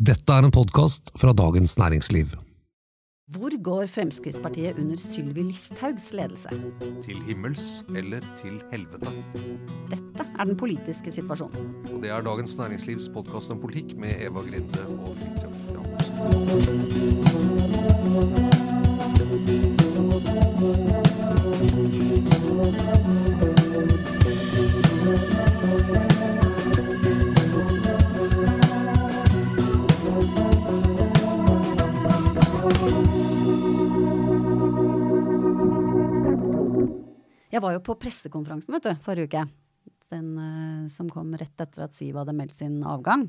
Dette er en podkast fra Dagens Næringsliv. Hvor går Fremskrittspartiet under Sylvi Listhaugs ledelse? Til himmels eller til helvete. Dette er den politiske situasjonen. Og det er Dagens Næringslivs podkast om politikk med Eva Grinde og Fridtjof Jacobsen. Jeg var jo på pressekonferansen vet du, forrige uke. Den uh, som kom rett etter at Siv hadde meldt sin avgang.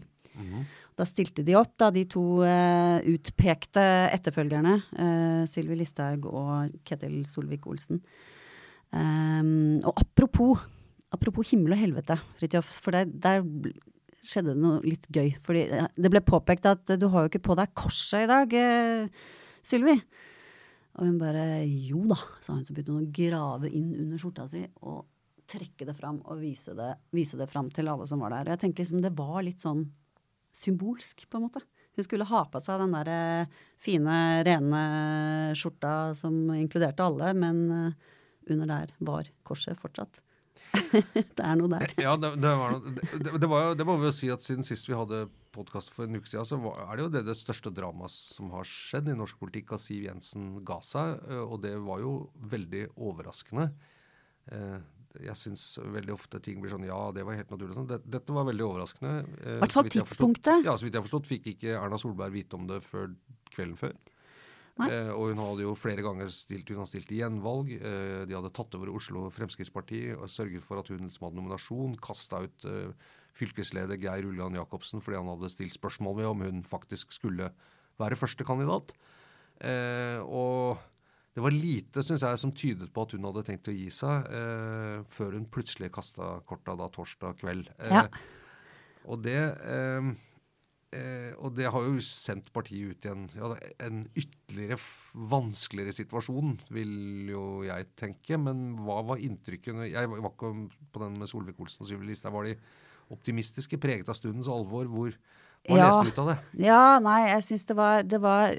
Da stilte de opp, da, de to uh, utpekte etterfølgerne. Uh, Sylvi Listhaug og Ketil Solvik-Olsen. Um, og apropos, apropos himmel og helvete, Fridtjof, for det, der skjedde det noe litt gøy. Fordi det ble påpekt at du har jo ikke på deg korset i dag, Sylvi. Og hun bare jo da, sa hun. Så begynte hun å grave inn under skjorta si og trekke det fram og vise det, vise det fram til alle som var der. Og jeg tenkte liksom det var litt sånn symbolsk, på en måte. Hun skulle ha på seg den der eh, fine, rene skjorta som inkluderte alle, men eh, under der var korset fortsatt. det er noe der. Ja, det, det, var, det, det, var, det må vi jo si at siden sist vi hadde podkast for en uke siden, så er det jo det, det største dramaet som har skjedd i norsk politikk, at Siv Jensen ga seg. eh, Og det var jo veldig overraskende. Eh, Jeg syns veldig ofte ting blir sånn ja, det var helt naturlig. Sånn. Dette var veldig overraskende. I Hvert fall tidspunktet. Ja, så vidt jeg har forstått, fikk ikke Erna Solberg vite om det før kvelden før. Eh, og hun hadde jo flere ganger stilt, hun hadde stilt i gjenvalg. Eh, de hadde tatt over Oslo Fremskrittsparti og sørget for at hun som hadde nominasjon. Kasta ut eh, fylkesleder Geir Ulland Jacobsen fordi han hadde stilt spørsmål ved om hun faktisk skulle være førstekandidat. Eh, og det var lite synes jeg, som tydet på at hun hadde tenkt å gi seg, eh, før hun plutselig kasta korta da torsdag kveld. Eh, Ja. Og det eh, Eh, og det har jo sendt partiet ut i en, ja, en ytterligere vanskeligere situasjon, vil jo jeg tenke. Men hva var inntrykket Jeg var ikke på den med Solvik-Olsen og Sylvi Listhaug. Var de optimistiske, preget av stundens alvor? Hvor, hva Ja. leste du ut av det? Ja, nei, jeg syns det det var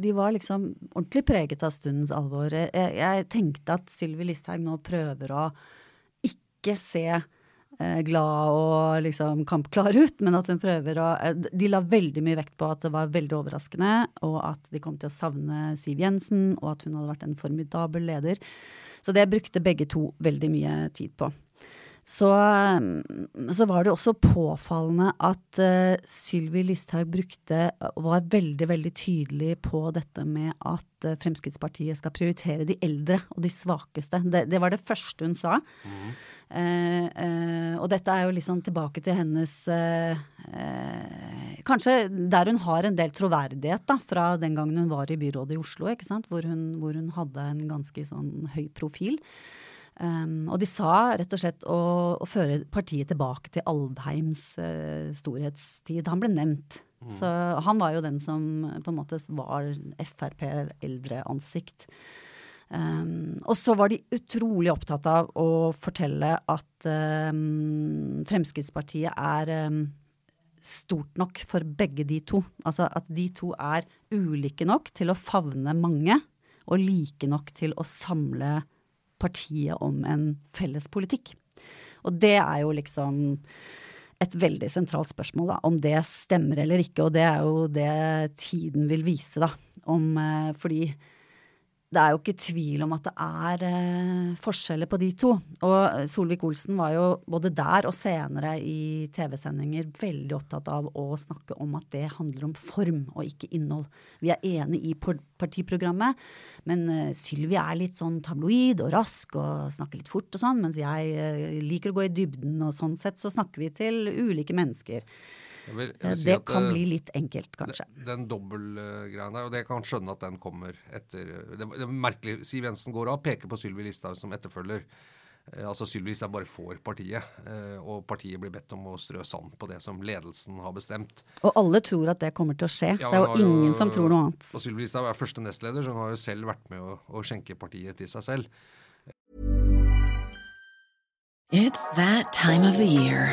De var liksom ordentlig preget av stundens alvor. Jeg, jeg tenkte at Sylvi Listhaug nå prøver å ikke se glad og liksom kampklar ut, men at hun prøver å eh, De la veldig mye vekt på at det var veldig overraskende, og at de kom til å savne Siv Jensen, og at hun hadde vært en formidabel leder. Så det brukte begge to veldig mye tid på. Så, mm, så var det også påfallende at uh, Sylvi Listhaug brukte og var veldig veldig tydelig på dette med at uh, Fremskrittspartiet skal prioritere de eldre og de svakeste. Det, det var det første hun sa. Mm. Uh, uh, og dette er jo liksom tilbake til hennes Kanskje der hun har en del troverdighet da, fra den gangen hun var i byrådet i Oslo? Hvor, hun, hvor hun hadde en ganske sånn høy profil. Um, og de sa rett og slett å, å føre partiet tilbake til Aldheims uh, storhetstid. Han ble nevnt. Så han var jo den som på en måte var Frp eldreansikt. Um, og så var de utrolig opptatt av å fortelle at um, Fremskrittspartiet er stort nok for begge de to. Altså at de to er ulike nok til å favne mange, og like nok til å samle partiet om en felles politikk. Og det er jo liksom et veldig sentralt spørsmål, da, om det stemmer eller ikke. Og det er jo det tiden vil vise, da. Om, eh, fordi det er jo ikke tvil om at det er eh, forskjeller på de to. Og Solvik-Olsen var jo både der og senere i TV-sendinger veldig opptatt av å snakke om at det handler om form og ikke innhold. Vi er enig i partiprogrammet, men eh, Sylvi er litt sånn tabloid og rask og snakker litt fort og sånn, mens jeg eh, liker å gå i dybden, og sånn sett så snakker vi til ulike mennesker. Jeg vil, jeg Eh, vil si Det at, kan eh, bli litt enkelt, kanskje. Den, den dobbeltgreia der, og det kan skjønne at den kommer etter Det, det er merkelig. Siv Jensen går av, peker på Sylvi Listhaug som etterfølger. Eh, altså Sylvi Listhaug bare får partiet, og partiet blir bedt om å strø sand på det som ledelsen har bestemt. Og alle tror at det kommer til å skje. Ja, det er jo ingen jo som tror noe annet. Og Sylvi Listhaug er første nestleder, så hun har jo selv vært med å, å skjenke partiet til seg selv. It's that time of the year.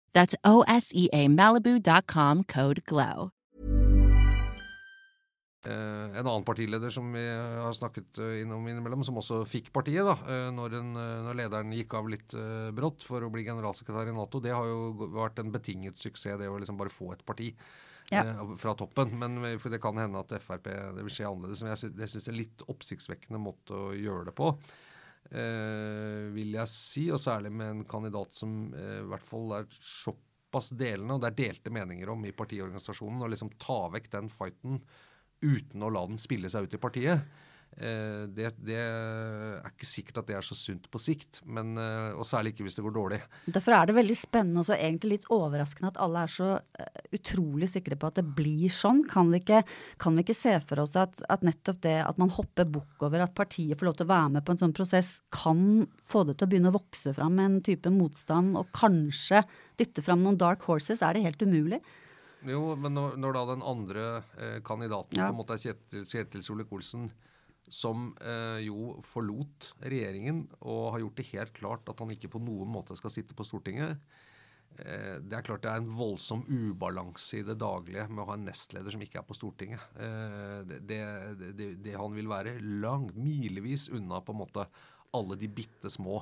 That's O-S-E-A Malibu.com, code GLOW. Eh, en annen partileder som vi har snakket eh, innom innimellom, som også fikk partiet da, eh, når, en, når lederen gikk av litt brått for å bli generalsekretær i Nato, det har jo vært en betinget suksess, det å liksom bare få et parti. Ja. eh, fra toppen, men for det kan hende at Frp det vil skje annerledes. Men jeg sy- syns det er litt oppsiktsvekkende måte å gjøre det på, vil jeg si. Og særlig med en kandidat som eh, i hvert fall er såpass delende, og det er delte meninger om i partiorganisasjonen. Å liksom ta vekk den fighten uten å la den spille seg ut i partiet. Eh, det, det er ikke sikkert at det er så sunt på sikt, men, eh, og særlig ikke hvis det går dårlig. Derfor er det veldig spennende og så egentlig litt overraskende at alle er så eh, utrolig sikre på at det blir sånn. Kan vi ikke, kan vi ikke se for oss at, at nettopp det at man hopper bukk over at partiet får lov til å være med på en sånn prosess, kan få det til å begynne å vokse fram en type motstand, og kanskje dytte fram noen dark horses? Er det helt umulig? Jo, men når, når da den andre eh, kandidaten Ja. på en måte er Kjetil, Kjetil Solvik-Olsen, som eh, jo forlot regjeringen og har gjort det helt klart at han ikke på noen måte skal sitte på Stortinget. Eh, det er klart det er en voldsom ubalanse i det daglige med å ha en nestleder som ikke er på Stortinget. Eh, det, det, det, han vil være langt, milevis unna på en måte alle de bitte små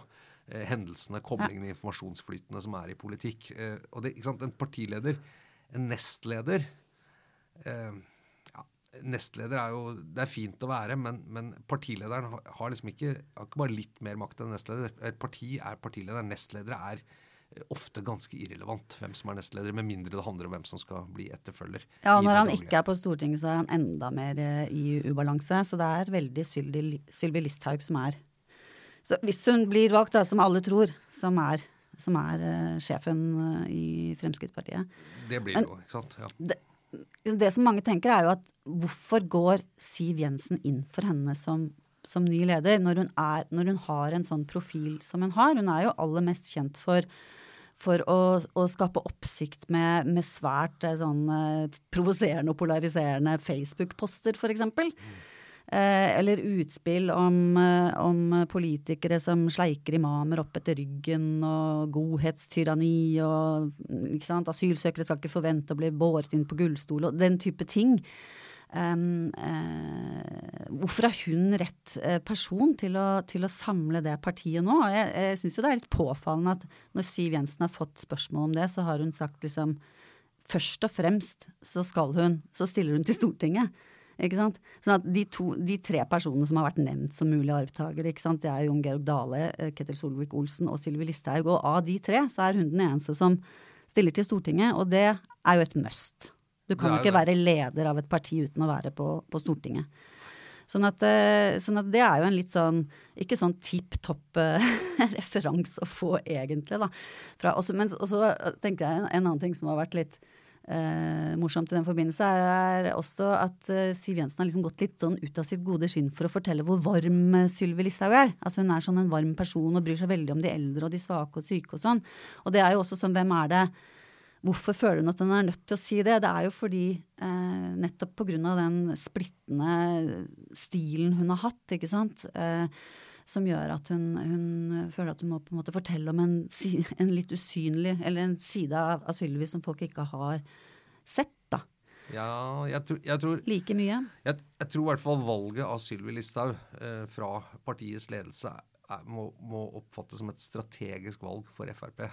eh, hendelsene, koblingene, informasjonsflytene som er i politikk. Eh, og det, ikke sant, En partileder, en nestleder eh, Nestleder er jo Det er fint å være, men, men partilederen har, liksom ikke, har ikke bare litt mer makt enn nestleder. Et parti er partileder. Nestledere er eh, ofte ganske irrelevant, hvem som er nestleder, med mindre det handler om hvem som skal bli etterfølger. Ja, når han daglige. ikke er på Stortinget, så er han enda mer eh, i ubalanse. Så det er veldig Sylvi Listhaug som er Så hvis hun blir valgt, da, som alle tror, som er, som er uh, sjefen uh, i Fremskrittspartiet Det blir Men- jo, ikke sant. Ja. det, det som mange tenker, er jo at hvorfor går Siv Jensen inn for henne som, som ny leder, når hun, er, når hun har en sånn profil som hun har? Hun er jo aller mest kjent for for å, å skape oppsikt med, med svært eh, sånn eh, provoserende og polariserende Facebook-poster, f.eks. Eh, eller utspill om, eh, om politikere som sleiker imamer opp etter ryggen, og godhetstyranni og? Asylsøkere skal ikke forvente å bli båret inn på gullstol, og den type ting. Um, uh, hvorfor er hun rett person til å, til å, samle det partiet nå? Jeg, jeg syns jo det er litt påfallende at når Siv Jensen har fått spørsmål om det, så har hun sagt liksom Først og fremst så skal hun, så stiller hun til Stortinget. Ikke sant? Sånn at de, to, de tre personene som har vært nevnt som mulige arvtakere, det er Jon Georg Dale, eh, Ketil Solvik-Olsen og Sylvi Listhaug. Og av de tre så er hun den eneste som stiller til Stortinget, og det er jo et must. Du kan jo ikke være leder av et parti uten å være på, på Stortinget. Sånn at, eh, sånn at, det er jo en litt sånn Ikke sånn tipp topp uh, referanse å få, egentlig, da. Fra, også, men så tenker jeg en, en, annen ting som har vært litt uh, morsomt i den forbindelse, er, er også at eh, Siv Jensen har liksom gått litt sånn ut av sitt gode skinn for å fortelle hvor varm Sylvi Listhaug er. Altså Hun er sånn en varm person og bryr seg veldig om de eldre og de svake og syke og sånn. Og det er jo også sånn, hvem er det Hvorfor føler hun at hun er nødt til å si det? Det er jo fordi eh, nettopp pga. den splittende stilen hun har hatt, ikke sant, eh, som gjør at hun, hun, føler at hun må på en måte fortelle om en, en litt usynlig, eller en side av, Sylvi som folk ikke har sett, da. Ja, jeg, tror, jeg tror Like mye? Jeg, jeg tror i hvert fall valget av Sylvi Listhaug eh, fra partiets ledelse er, må, må oppfattes som et strategisk valg for Frp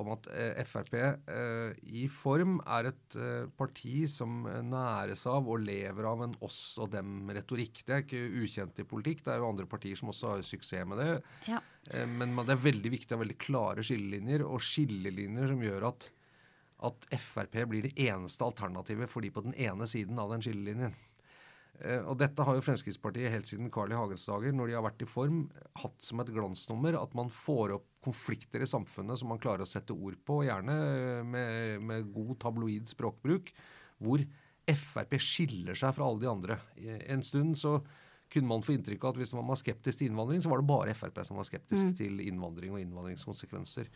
om at eh, Frp eh, i form er et eh, parti som næres av og lever av en oss og dem-retorikk. Det er ikke ukjent i politikk. Det er jo andre partier som også har suksess med det. Ja. Men det er veldig viktig å ha veldig klare skillelinjer, og skillelinjer som gjør at, at Frp blir det eneste alternativet for de på den ene siden av den skillelinjen. Eh, og dette har jo Fremskrittspartiet helt siden Carl I. Hagens dager, når de har vært i form, hatt som et glansnummer at man får opp konflikter i samfunnet som man klarer å sette ord på, gjerne med, med god tabloid språkbruk, hvor Frp skiller seg fra alle de andre. En stund så kunne man få inntrykk av at hvis man var skeptisk til innvandring, så var det bare Frp som var skeptisk mm. til innvandring og innvandringskonsekvenser.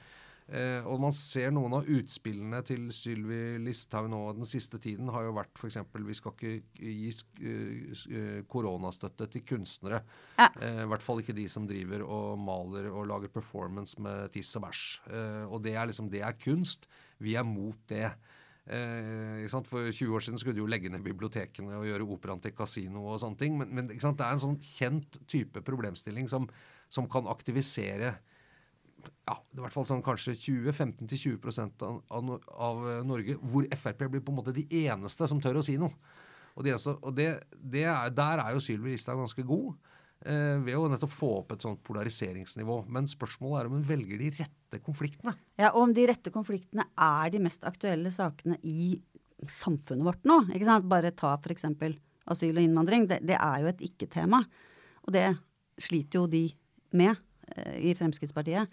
Eh, og man ser noen av utspillene til Sylvi Listhaug nå den siste tiden har jo vært f.eks. vi skal ikke gi uh, koronastøtte til kunstnere. Ja. Eh, I hvert fall ikke de som driver og maler og lager performance med tiss og bæsj. Eh, og det er liksom det er kunst. Vi er mot det. Eh, For 20 år siden skulle de jo legge ned bibliotekene og gjøre operaen til kasino og sånne ting. Men, men det er en sånn kjent type problemstilling som, som kan aktivisere ja, i hvert fall sånn kanskje 20-15-20 av, av, av Norge, hvor Frp blir på en måte de eneste som tør å si noe. Og, det, og det, det er, Der er jo Sylvi Listhaug ganske god. Eh, ved å nettopp få opp et sånt polariseringsnivå. Men spørsmålet er om hun velger de rette konfliktene. Ja, Og om de rette konfliktene er de mest aktuelle sakene i samfunnet vårt nå. ikke sant? Bare ta f.eks. asyl og innvandring. Det, det er jo et ikke-tema. Og det sliter jo de med eh, i Fremskrittspartiet.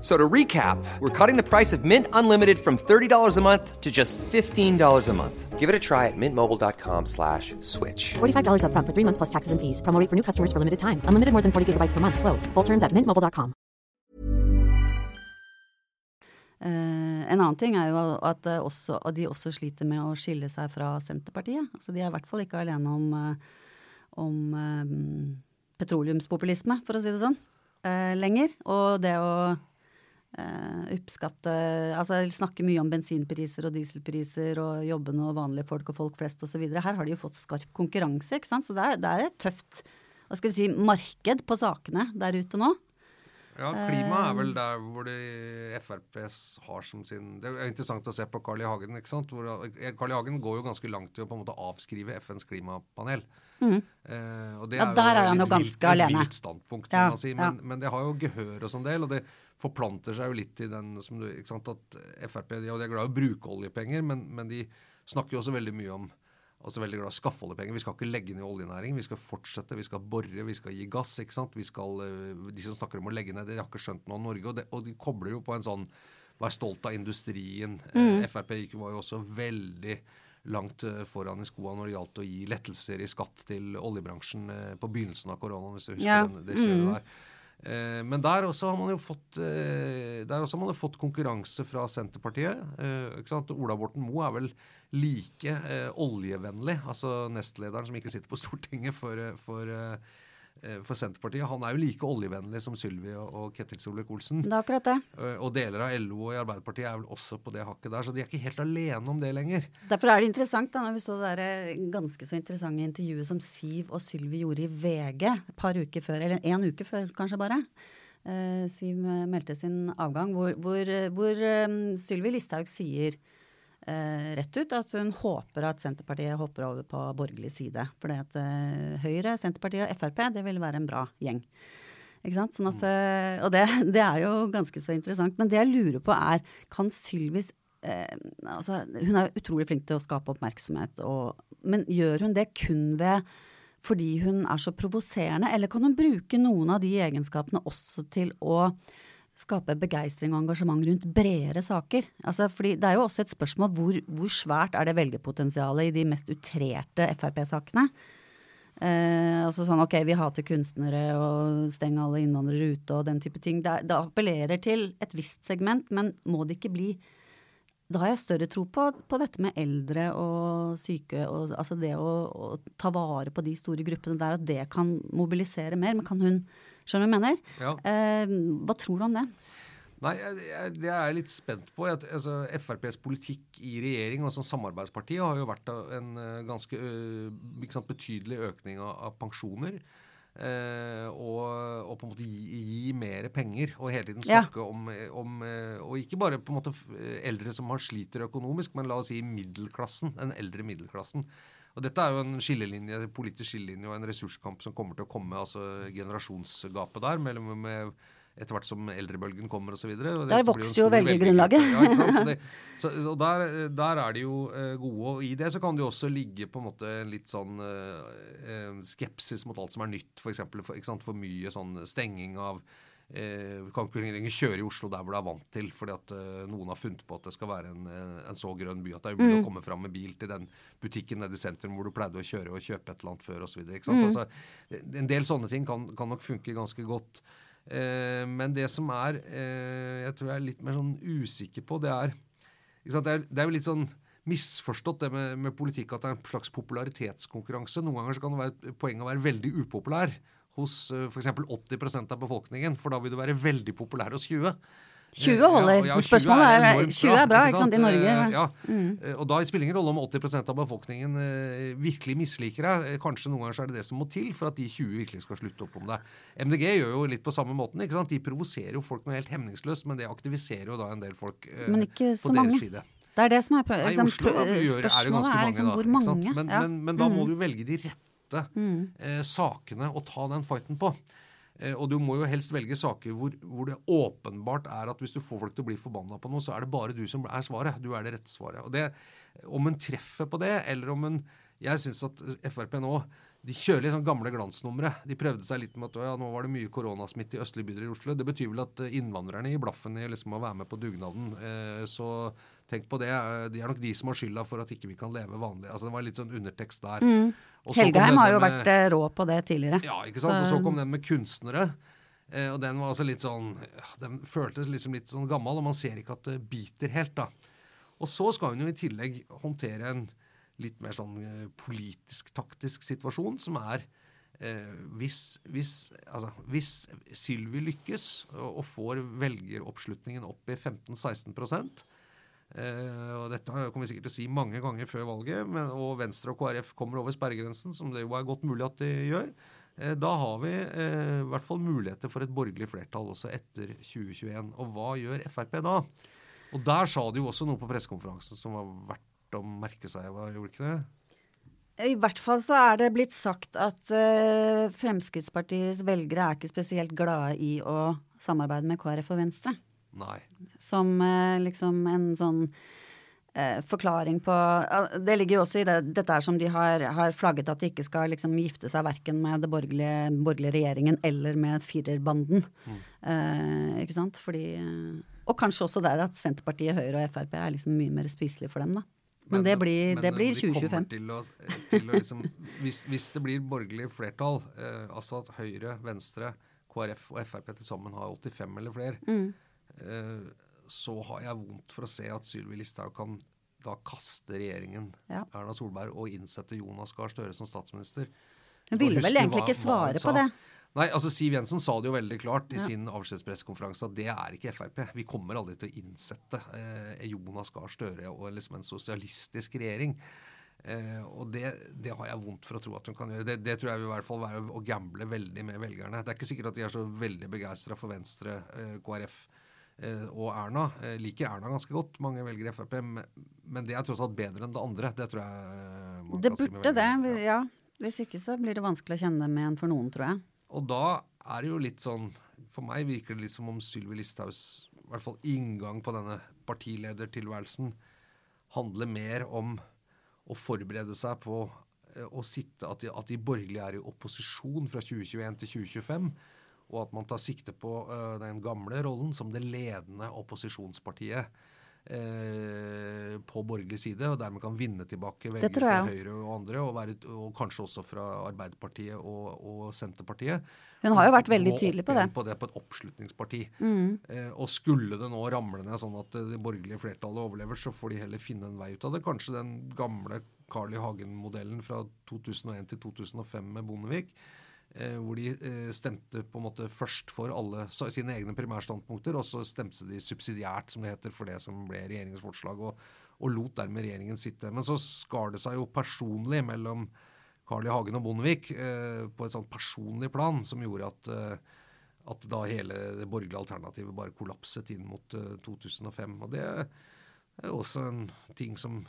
So to recap, we're cutting the price of Mint Unlimited from $30 a month to just $15 a month. Give it a try at mintmobile.com slash switch. $45 upfront for three months plus taxes and fees. Promo rate for new customers for limited time. Unlimited more than 40 gigabytes per month. Slows. Full terms at mintmobile.com. Uh, en annen ting er jo at, uh, også, at de også sliter med å skille seg fra Senterpartiet. Altså de er i hvert fall ikke alene om, uh, om eh, petroleumspopulisme, for å si det sånn, eh, lenger. Og det å eh, oppskatte Altså jeg snakke mye om bensinpriser og dieselpriser og jobbene og vanlige folk og folk flest osv. Her har de jo fått skarp konkurranse, ikke sant. Så det er, det er et tøft hva skal vi si, marked på sakene der ute nå. Ja, klima er vel der hvor de Frp har som sin Det er interessant å se på Carl I. Hagen. ikke sant? Hvor, Carl I. Hagen går jo ganske langt i å på en måte avskrive FNs klimapanel. Mm. Eh, og det Ja, der er han jo ganske vilt, et alene. vilt standpunkt, Ja, man si. Men, ja. men det har jo gehør og sånn del, og det forplanter seg jo litt i den som du, ikke sant, at Frp de, og de er glad i å bruke oljepenger, men, men de snakker jo også veldig mye om også veldig glad i å skaffe oljepenger. Vi skal ikke legge ned oljenæring. Vi skal fortsette, vi skal bore, vi skal gi gass. ikke sant? Vi skal, eh, De som snakker om å legge ned, de har ikke skjønt noe av Norge. Og, det, og de kobler jo på en sånn Vær stolt av industrien. Mm. Eh, Frp gikk, var jo også veldig langt eh, foran i skoa når det gjaldt å gi lettelser i skatt til oljebransjen på begynnelsen av koronaen, hvis du husker Ja. det kjøret Mm. der. Eh, men der også har man jo fått eh, man jo fått konkurranse fra Senterpartiet. Eh? Ola Borten Moe er vel like oljevennlig, altså nestlederen som ikke sitter på Stortinget for, for, for Senterpartiet. Han er jo like oljevennlig som Sylvi og, Ketil Solvik-Olsen. Det er akkurat det. Eh, og deler av LO og i Arbeiderpartiet er vel også på det hakket der, så de er ikke helt alene om det lenger. Derfor er det interessant da, når vi så det der eh, ganske så interessante intervjuet som Siv og Sylvi gjorde i VG et par uker før, eller en uke før kanskje bare. Eh, Siv eh, meldte sin avgang, hvor, hvor, eh, hvor eh, Sylvi Listhaug sier eh, rett ut at hun håper at Senterpartiet hopper over på borgerlig side. For at eh, Høyre, Senterpartiet og Frp, det vil være en bra gjeng. Sånn at, eh, og det, det er jo ganske så interessant. Men det jeg lurer på er, kan Sylvis eh, altså, Hun er jo utrolig flink til å skape oppmerksomhet, og, men gjør hun det kun ved fordi hun er så provoserende, eller kan hun bruke noen av de egenskapene også til å skape begeistring og engasjement rundt bredere saker? Altså, fordi det er jo også et spørsmål hvor, hvor svært er det velgerpotensialet i de mest utrerte Frp-sakene? Eh, altså sånn ok, vi hater kunstnere og steng alle innvandrere ute og den type ting. Det, det appellerer til et visst segment, men må det ikke bli Da har jeg større tro på, på dette med eldre og syke, og altså det å, å ta vare på de store gruppene der, at det kan mobilisere mer. Men kan hun Skjønner du hva jeg mener? Ja. Eh, hva tror du om det? Nei, jeg, jeg, det er jeg litt spent på. Jeg, altså, FrPs politikk i regjering og som samarbeidsparti har jo vært en eh, ganske sant, betydelig økning av, av pensjoner. Eh, og, og på en måte gi, gi mer penger. Og hele tiden Ja. snakke om, om eh, Og ikke bare på en måte eldre som har sliter økonomisk, men la oss si middelklassen. Den eldre middelklassen. Og dette er jo en skillelinje, politisk skillelinje og en ressurskamp som kommer til å komme. altså Generasjonsgapet der mellom med etter hvert som eldrebølgen kommer osv. Der vokser jo velgergrunnlaget. Ja. Så det, så, og der, der er de jo eh, gode. Og i det så kan det jo også ligge på en måte en litt sånn eh, skepsis mot alt som er nytt. For eksempel for, for mye sånn stenging av eh, kan ikke lenger kjøre i Oslo der hvor du er vant til, fordi at eh, noen har funnet på at det skal være en, eh, en så grønn by at det er umulig Mm. å komme fram med bil til den butikken nede i sentrum hvor du pleide å kjøre og kjøpe et eller annet før osv. Mm. Altså, en del sånne ting kan, kan nok funke ganske godt. Eh, men det som er eh, jeg tror jeg er litt mer sånn usikker på, det er? Det, er, det er jo litt sånn misforstått det med, med politikk at det er en slags popularitetskonkurranse. Noen ganger så kan det være et poeng å være veldig upopulær hos uh, f.eks. 80% av befolkningen, for da vil du være veldig populær hos 20. 20 Eh, holder. ja, 20 Spørsmålet er, er 20 er bra, ikke sant, i Norge. Eh, Ja. Mm. Eh, Og da spiller det ingen rolle om 80% av befolkningen virkelig misliker deg. Kanskje noen ganger så er det det som må til for at de 20 virkelig skal slutte opp om deg. MDG gjør jo litt på samme måten. ikke sant? De provoserer jo folk noe helt hemningsløst, men det aktiviserer jo da en del folk Men ikke så på deres mange. side. Det er det som er Nei, Oslo da, gjør, er det ganske mange, liksom da. mange. Men, ja. men, men da må Mm. du velge de rette Mm. eh, sakene å ta den fighten på. Eh, og du må jo helst velge saker hvor, hvor det åpenbart er at hvis du får folk til å bli forbanna på noe, så er det bare du som er svaret. Du er det rette svaret. Og det, Om en treffer på det, eller om en Jeg syns at Frp nå de kjører litt sånn gamle glansnumre. De prøvde seg litt med at ja, nå var det mye koronasmitte i østlige bydeler i Oslo. Det betyr vel at eh, innvandrerne i blaffen i liksom å være med på dugnaden. Eh, så tenk på det. Eh, de er nok de som har skylda for at ikke vi kan leve vanlig. Altså Det var litt sånn undertekst der. Mm. Helgheim har jo med, vært rå på det tidligere. Ja, ikke sant. Så, og så kom den med kunstnere. Eh, og den var altså litt sånn Den føltes liksom litt sånn gammel, og man ser ikke at det biter helt, da. Og så skal hun jo i tillegg håndtere en litt mer sånn eh, politisk-taktisk situasjon, som er eh, hvis, hvis, altså, hvis Sylvi lykkes og, og får velgeroppslutningen opp i 15-16 eh, og Dette kommer vi sikkert til å si mange ganger før valget, men, og Venstre og KrF kommer over sperregrensen, som det jo er godt mulig at de gjør. Eh, da har vi eh, i hvert fall muligheter for et borgerlig flertall også etter 2021. Og hva gjør Frp da? Og der sa de jo også noe på pressekonferansen som var verdt å merke seg, hva gjorde ikke det? I hvert fall så er det blitt sagt at uh, Fremskrittspartiets velgere er ikke spesielt glade i å samarbeide med KrF og Venstre. Nei. Som uh, liksom en sånn uh, forklaring på Det ligger jo også i det, dette er som de har, har flagget at de ikke skal liksom gifte seg verken med den borgerlige, borgerlige, regjeringen eller med firerbanden. Mm. ikke sant? Fordi Og kanskje også der at Senterpartiet, Høyre og Frp er liksom mye mer spiselige for dem, da. Men, det blir, men det blir 2025. Til å, til å liksom, hvis, hvis, det blir borgerlig flertall, eh, altså at Høyre, Venstre, KrF og Frp til sammen har 85 eller flere, mm. eh, så har jeg vondt for å se at Sylvi Listhaug kan da kaste regjeringen ja. Erna Solberg og innsette Jonas Gahr Støre som statsminister. Hun ville vel egentlig ikke svare på det. Nei, altså Siv Jensen sa det jo veldig klart i ja. sin avskjedspressekonferanse at det er ikke Frp. Vi kommer aldri til å innsette eh, Jonas Gahr Støre og liksom en sosialistisk regjering. Eh, og det, det, har jeg vondt for å tro at hun kan gjøre. Det, det tror jeg vil i hvert fall være å gamble veldig med velgerne. Det er ikke sikkert at de er så veldig begeistra for Venstre, eh, KrF eh, og Erna. Eh, liker Erna ganske godt, mange velger Frp, men, men, det er tross alt bedre enn det andre. Det tror jeg man det kan si med Det burde det, ja. Hvis ikke så blir det vanskelig å kjenne med en for noen, tror jeg. Og da er det jo litt sånn For meg virker det litt som om Sylvi Listhaugs i hvert fall inngang på denne partiledertilværelsen handler mer om å forberede seg på eh, å sitte At de, at de borgerlige er i opposisjon fra 2021 til 2025. Og at man tar sikte på uh, den gamle rollen som det ledende opposisjonspartiet Eh, på borgerlig side, og dermed kan vinne tilbake velgere fra Høyre og andre, og, være, og, kanskje også fra Arbeiderpartiet og, og, Senterpartiet. Hun har jo vært veldig tydelig på det. På det på et oppslutningsparti. Mm. Eh, og skulle det nå ramle ned sånn at det borgerlige flertallet overlever, så får de heller finne en vei ut av det. Kanskje den gamle Carl I. Hagen-modellen fra 2001 til 2005 med Bondevik Eh, hvor de eh, stemte på en måte først for alle sine egne primærstandpunkter, og så stemte de subsidiært, som det heter, for det som ble regjeringens forslag, og, og lot dermed regjeringen sitte. Men så skar det seg jo personlig mellom Carl I. Hagen og Bondevik eh, på et sånt personlig plan som gjorde at, eh, at da hele det borgerlige alternativet bare kollapset inn mot eh, 2005. Og det er jo også en ting som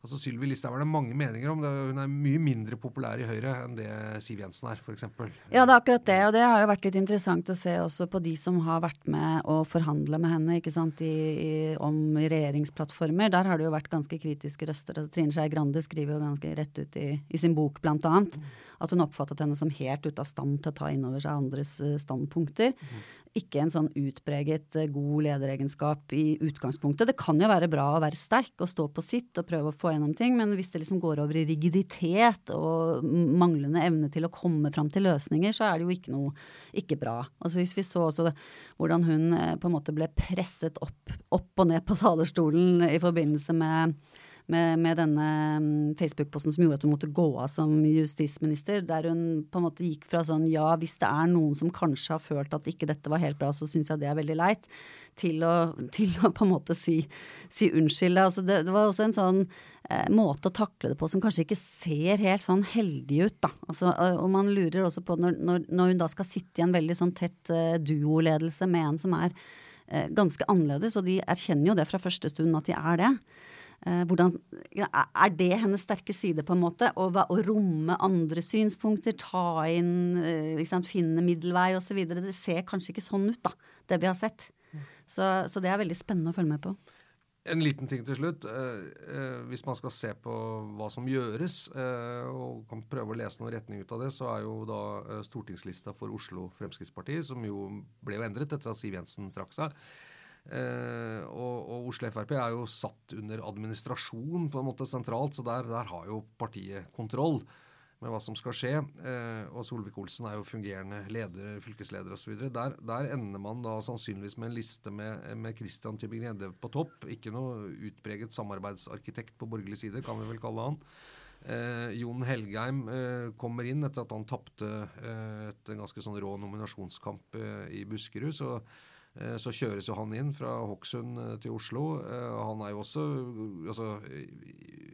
Altså Sylvi Listhaug er det mange meninger om. Det. Hun er mye mindre populær i Høyre enn det Siv Jensen er, f.eks. Ja, det er akkurat det. Og det har jo vært litt interessant å se også på de som har vært med å forhandle med henne ikke sant, i, i, om regjeringsplattformer. Der har det jo vært ganske kritiske røster. Altså, Trine Skei Grande skriver jo ganske rett ut i, i sin bok blant annet at hun oppfattet henne som helt ute av stand til å ta inn over seg andres eh, standpunkter. Mm ikke en sånn utpreget eh, god lederegenskap i utgangspunktet. Det kan jo være bra å være sterk og stå på sitt og prøve å få gjennom ting, men hvis det liksom går over i rigiditet og manglende evne til å komme fram til løsninger, så er det jo ikke noe ikke bra. Altså Hvis vi så også hvordan hun eh, på en måte ble presset opp, opp og ned på talerstolen i forbindelse med med, med denne mm, Facebook-posten som gjorde at hun måtte gå av som justisminister, der hun på en måte gikk fra sånn ja, hvis det er noen som kanskje har følt at ikke dette var helt bra, så syns jeg det er veldig leit, til å, til å på en måte si, si unnskyld. Altså det, det, var også en sånn eh, måte å takle det på som kanskje ikke ser helt sånn heldig ut, da. Altså, og man lurer også på når, når, når, hun da skal sitte i en veldig sånn tett eh, duoledelse med en som er eh, ganske annerledes, og de erkjenner jo det fra første stund at de er det. Eh, hvordan, er det hennes sterke side, på en måte? Å, å romme andre synspunkter, ta inn, sant, finne middelvei osv. Det ser kanskje ikke sånn ut, da, det vi har sett. Så, så, det er veldig spennende å følge med på. En liten ting til slutt. Eh, eh, hvis man skal se på hva som gjøres, eh, og kan prøve å lese noen retning ut av det, så er jo da eh, stortingslista for Oslo Fremskrittsparti, som jo ble jo endret etter at Siv Jensen trakk seg. Eh, og, og Oslo Frp er jo satt under administrasjon på en måte sentralt, så der, der har jo partiet kontroll med hva som skal skje. Eh, og Solvik-Olsen er jo fungerende leder, fylkesleder osv. Der, der ender man da sannsynligvis med en liste med, med Christian Tybing-Gjedde på topp. Ikke noe utpreget samarbeidsarkitekt på borgerlig side, kan vi vel kalle han. Eh, Jon Helgheim eh, kommer inn etter at han tapte eh, et ganske sånn rå nominasjonskamp eh, i Buskerud. så så kjøres jo han inn fra Hokksund eh, til Oslo. Eh, han er jo også altså,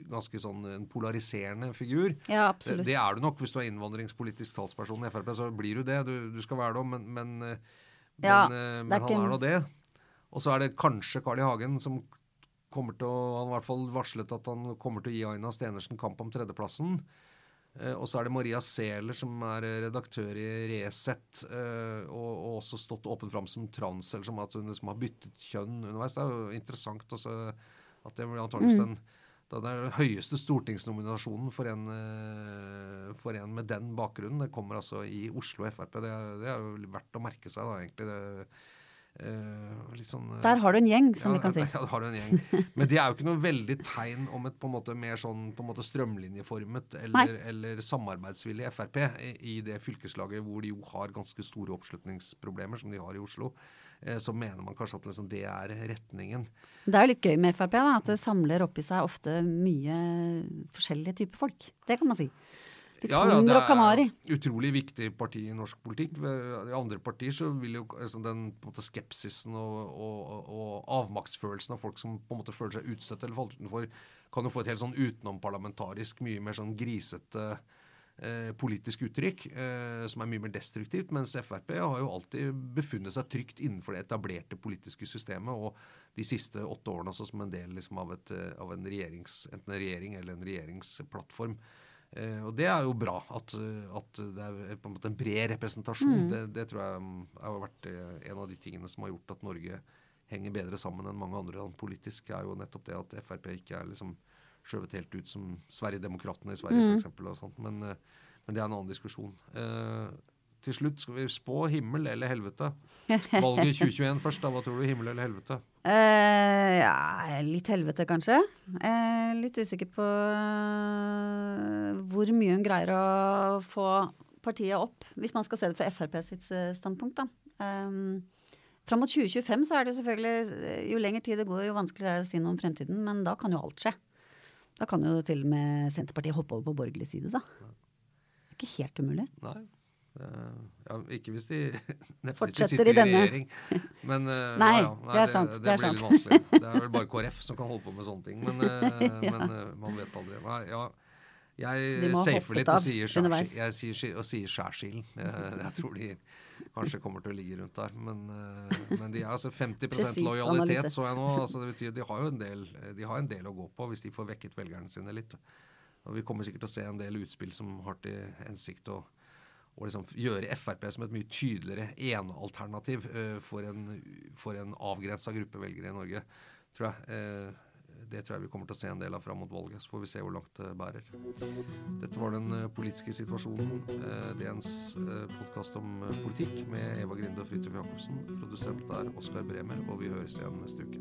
ganske sånn en polariserende figur. Ja, absolutt. Det er du nok hvis du er innvandringspolitisk talsperson i Frp. Så blir du det. Du, du skal være det, men, men, ja, men, men han er nå det. Og så er det kanskje Carl I. Hagen som kommer til å Han har i hvert fall varslet at han kommer til å gi Aina Stenersen kamp om tredjeplassen. Eh, og så er det Maria Sæler, som er redaktør i Resett, eh, og, og, også stått åpent fram som trans, eller som at hun liksom har byttet kjønn underveis. Det er jo interessant også, at det blir antakeligvis mm. den, den høyeste stortingsnominasjonen for en, eh, for en, med den bakgrunnen. Det kommer altså i Oslo Frp. Det, det er jo verdt å merke seg, da, egentlig. det sånn, uh, der har du en gjeng, som ja, vi kan si. Ja, har du en gjeng. Men det er jo ikke noe veldig tegn om et på en måte mer sånn på en måte strømlinjeformet eller, eller samarbeidsvillig Frp i, i, det fylkeslaget hvor de jo har ganske store oppslutningsproblemer, som de har i Oslo. Uh, så mener man kanskje at liksom, det er retningen. Det er jo litt gøy med Frp, da, at det samler oppi seg ofte mye forskjellige typer folk. Det kan man si. Litt ja, ja, er utrolig viktig parti i norsk politikk. I andre partier så vil jo altså, den måte, skepsisen og, og, og, avmaktsfølelsen av folk som på en måte føler seg utstøtt eller falt utenfor, kan jo få et helt sånn utenomparlamentarisk, mye mer sånn grisete eh, politisk uttrykk, eh, som er mye mer destruktivt. Mens Frp har jo alltid befunnet seg trygt innenfor det etablerte politiske systemet. og de siste åtte årene også som en del liksom, av, et, av en regjerings, enten en regjering eller en regjeringsplattform. Eh, og det er jo bra at, at, det er på en måte en bred representasjon. Mm. Det, det, tror jeg mm, har vært eh, en av de tingene som har gjort at Norge henger bedre sammen enn mange andre land politisk, er jo nettopp det at Frp ikke er liksom skjøvet helt ut som Sverigedemokraterna i Sverige mm. f.eks. Men, eh, men det er en annen diskusjon. Eh, til slutt skal vi spå himmel eller helvete. Valget 2021 først, da. Hva tror du? Himmel eller helvete? Uh, ja, litt helvete, kanskje. Uh, litt usikker på uh, hvor mye hun greier å få partiet opp, hvis man skal se det fra Frp sitt standpunkt. da. Um, Fram mot 2025 så er det selvfølgelig Jo lenger tid det går, jo vanskeligere er det å si noe om fremtiden. Men da kan jo alt skje. Da kan jo til og med Senterpartiet hoppe over på borgerlig side, da. Det er ikke helt umulig. Nei. Ja, ikke hvis de Fortsetter i denne. regjering. Men, uh, nei, ja, nei, det er sant. Det, det, det blir sant. litt vanskelig. Det er vel bare KrF som kan holde på med sånne ting. Men, ja. men man vet aldri. Nei, ja. Jeg safer litt og sier, skjær, jeg sier, og sier skjærsilden. Jeg, jeg, tror de kanskje kommer til å ligge rundt der. Men, men de er altså 50% lojalitet, så jeg nå. Altså det betyr De har jo en del, de har en del å gå på hvis de får vekket velgerne sine litt. Og Vi kommer sikkert til å se en del utspill som har til hensikt å å liksom gjøre Frp som et mye tydeligere enealternativ uh, for en, for en avgrensa gruppe velgere i Norge. tror jeg. Uh, det tror jeg vi kommer til å se en del av fram mot valget. Så får vi se hvor langt det bærer. Dette var den uh, politiske situasjonen. DNs podkast om politikk med Eva Grinde og Fridtjof Jacobsen. Produsent er Oskar Bremer, og vi høres igjen neste uke.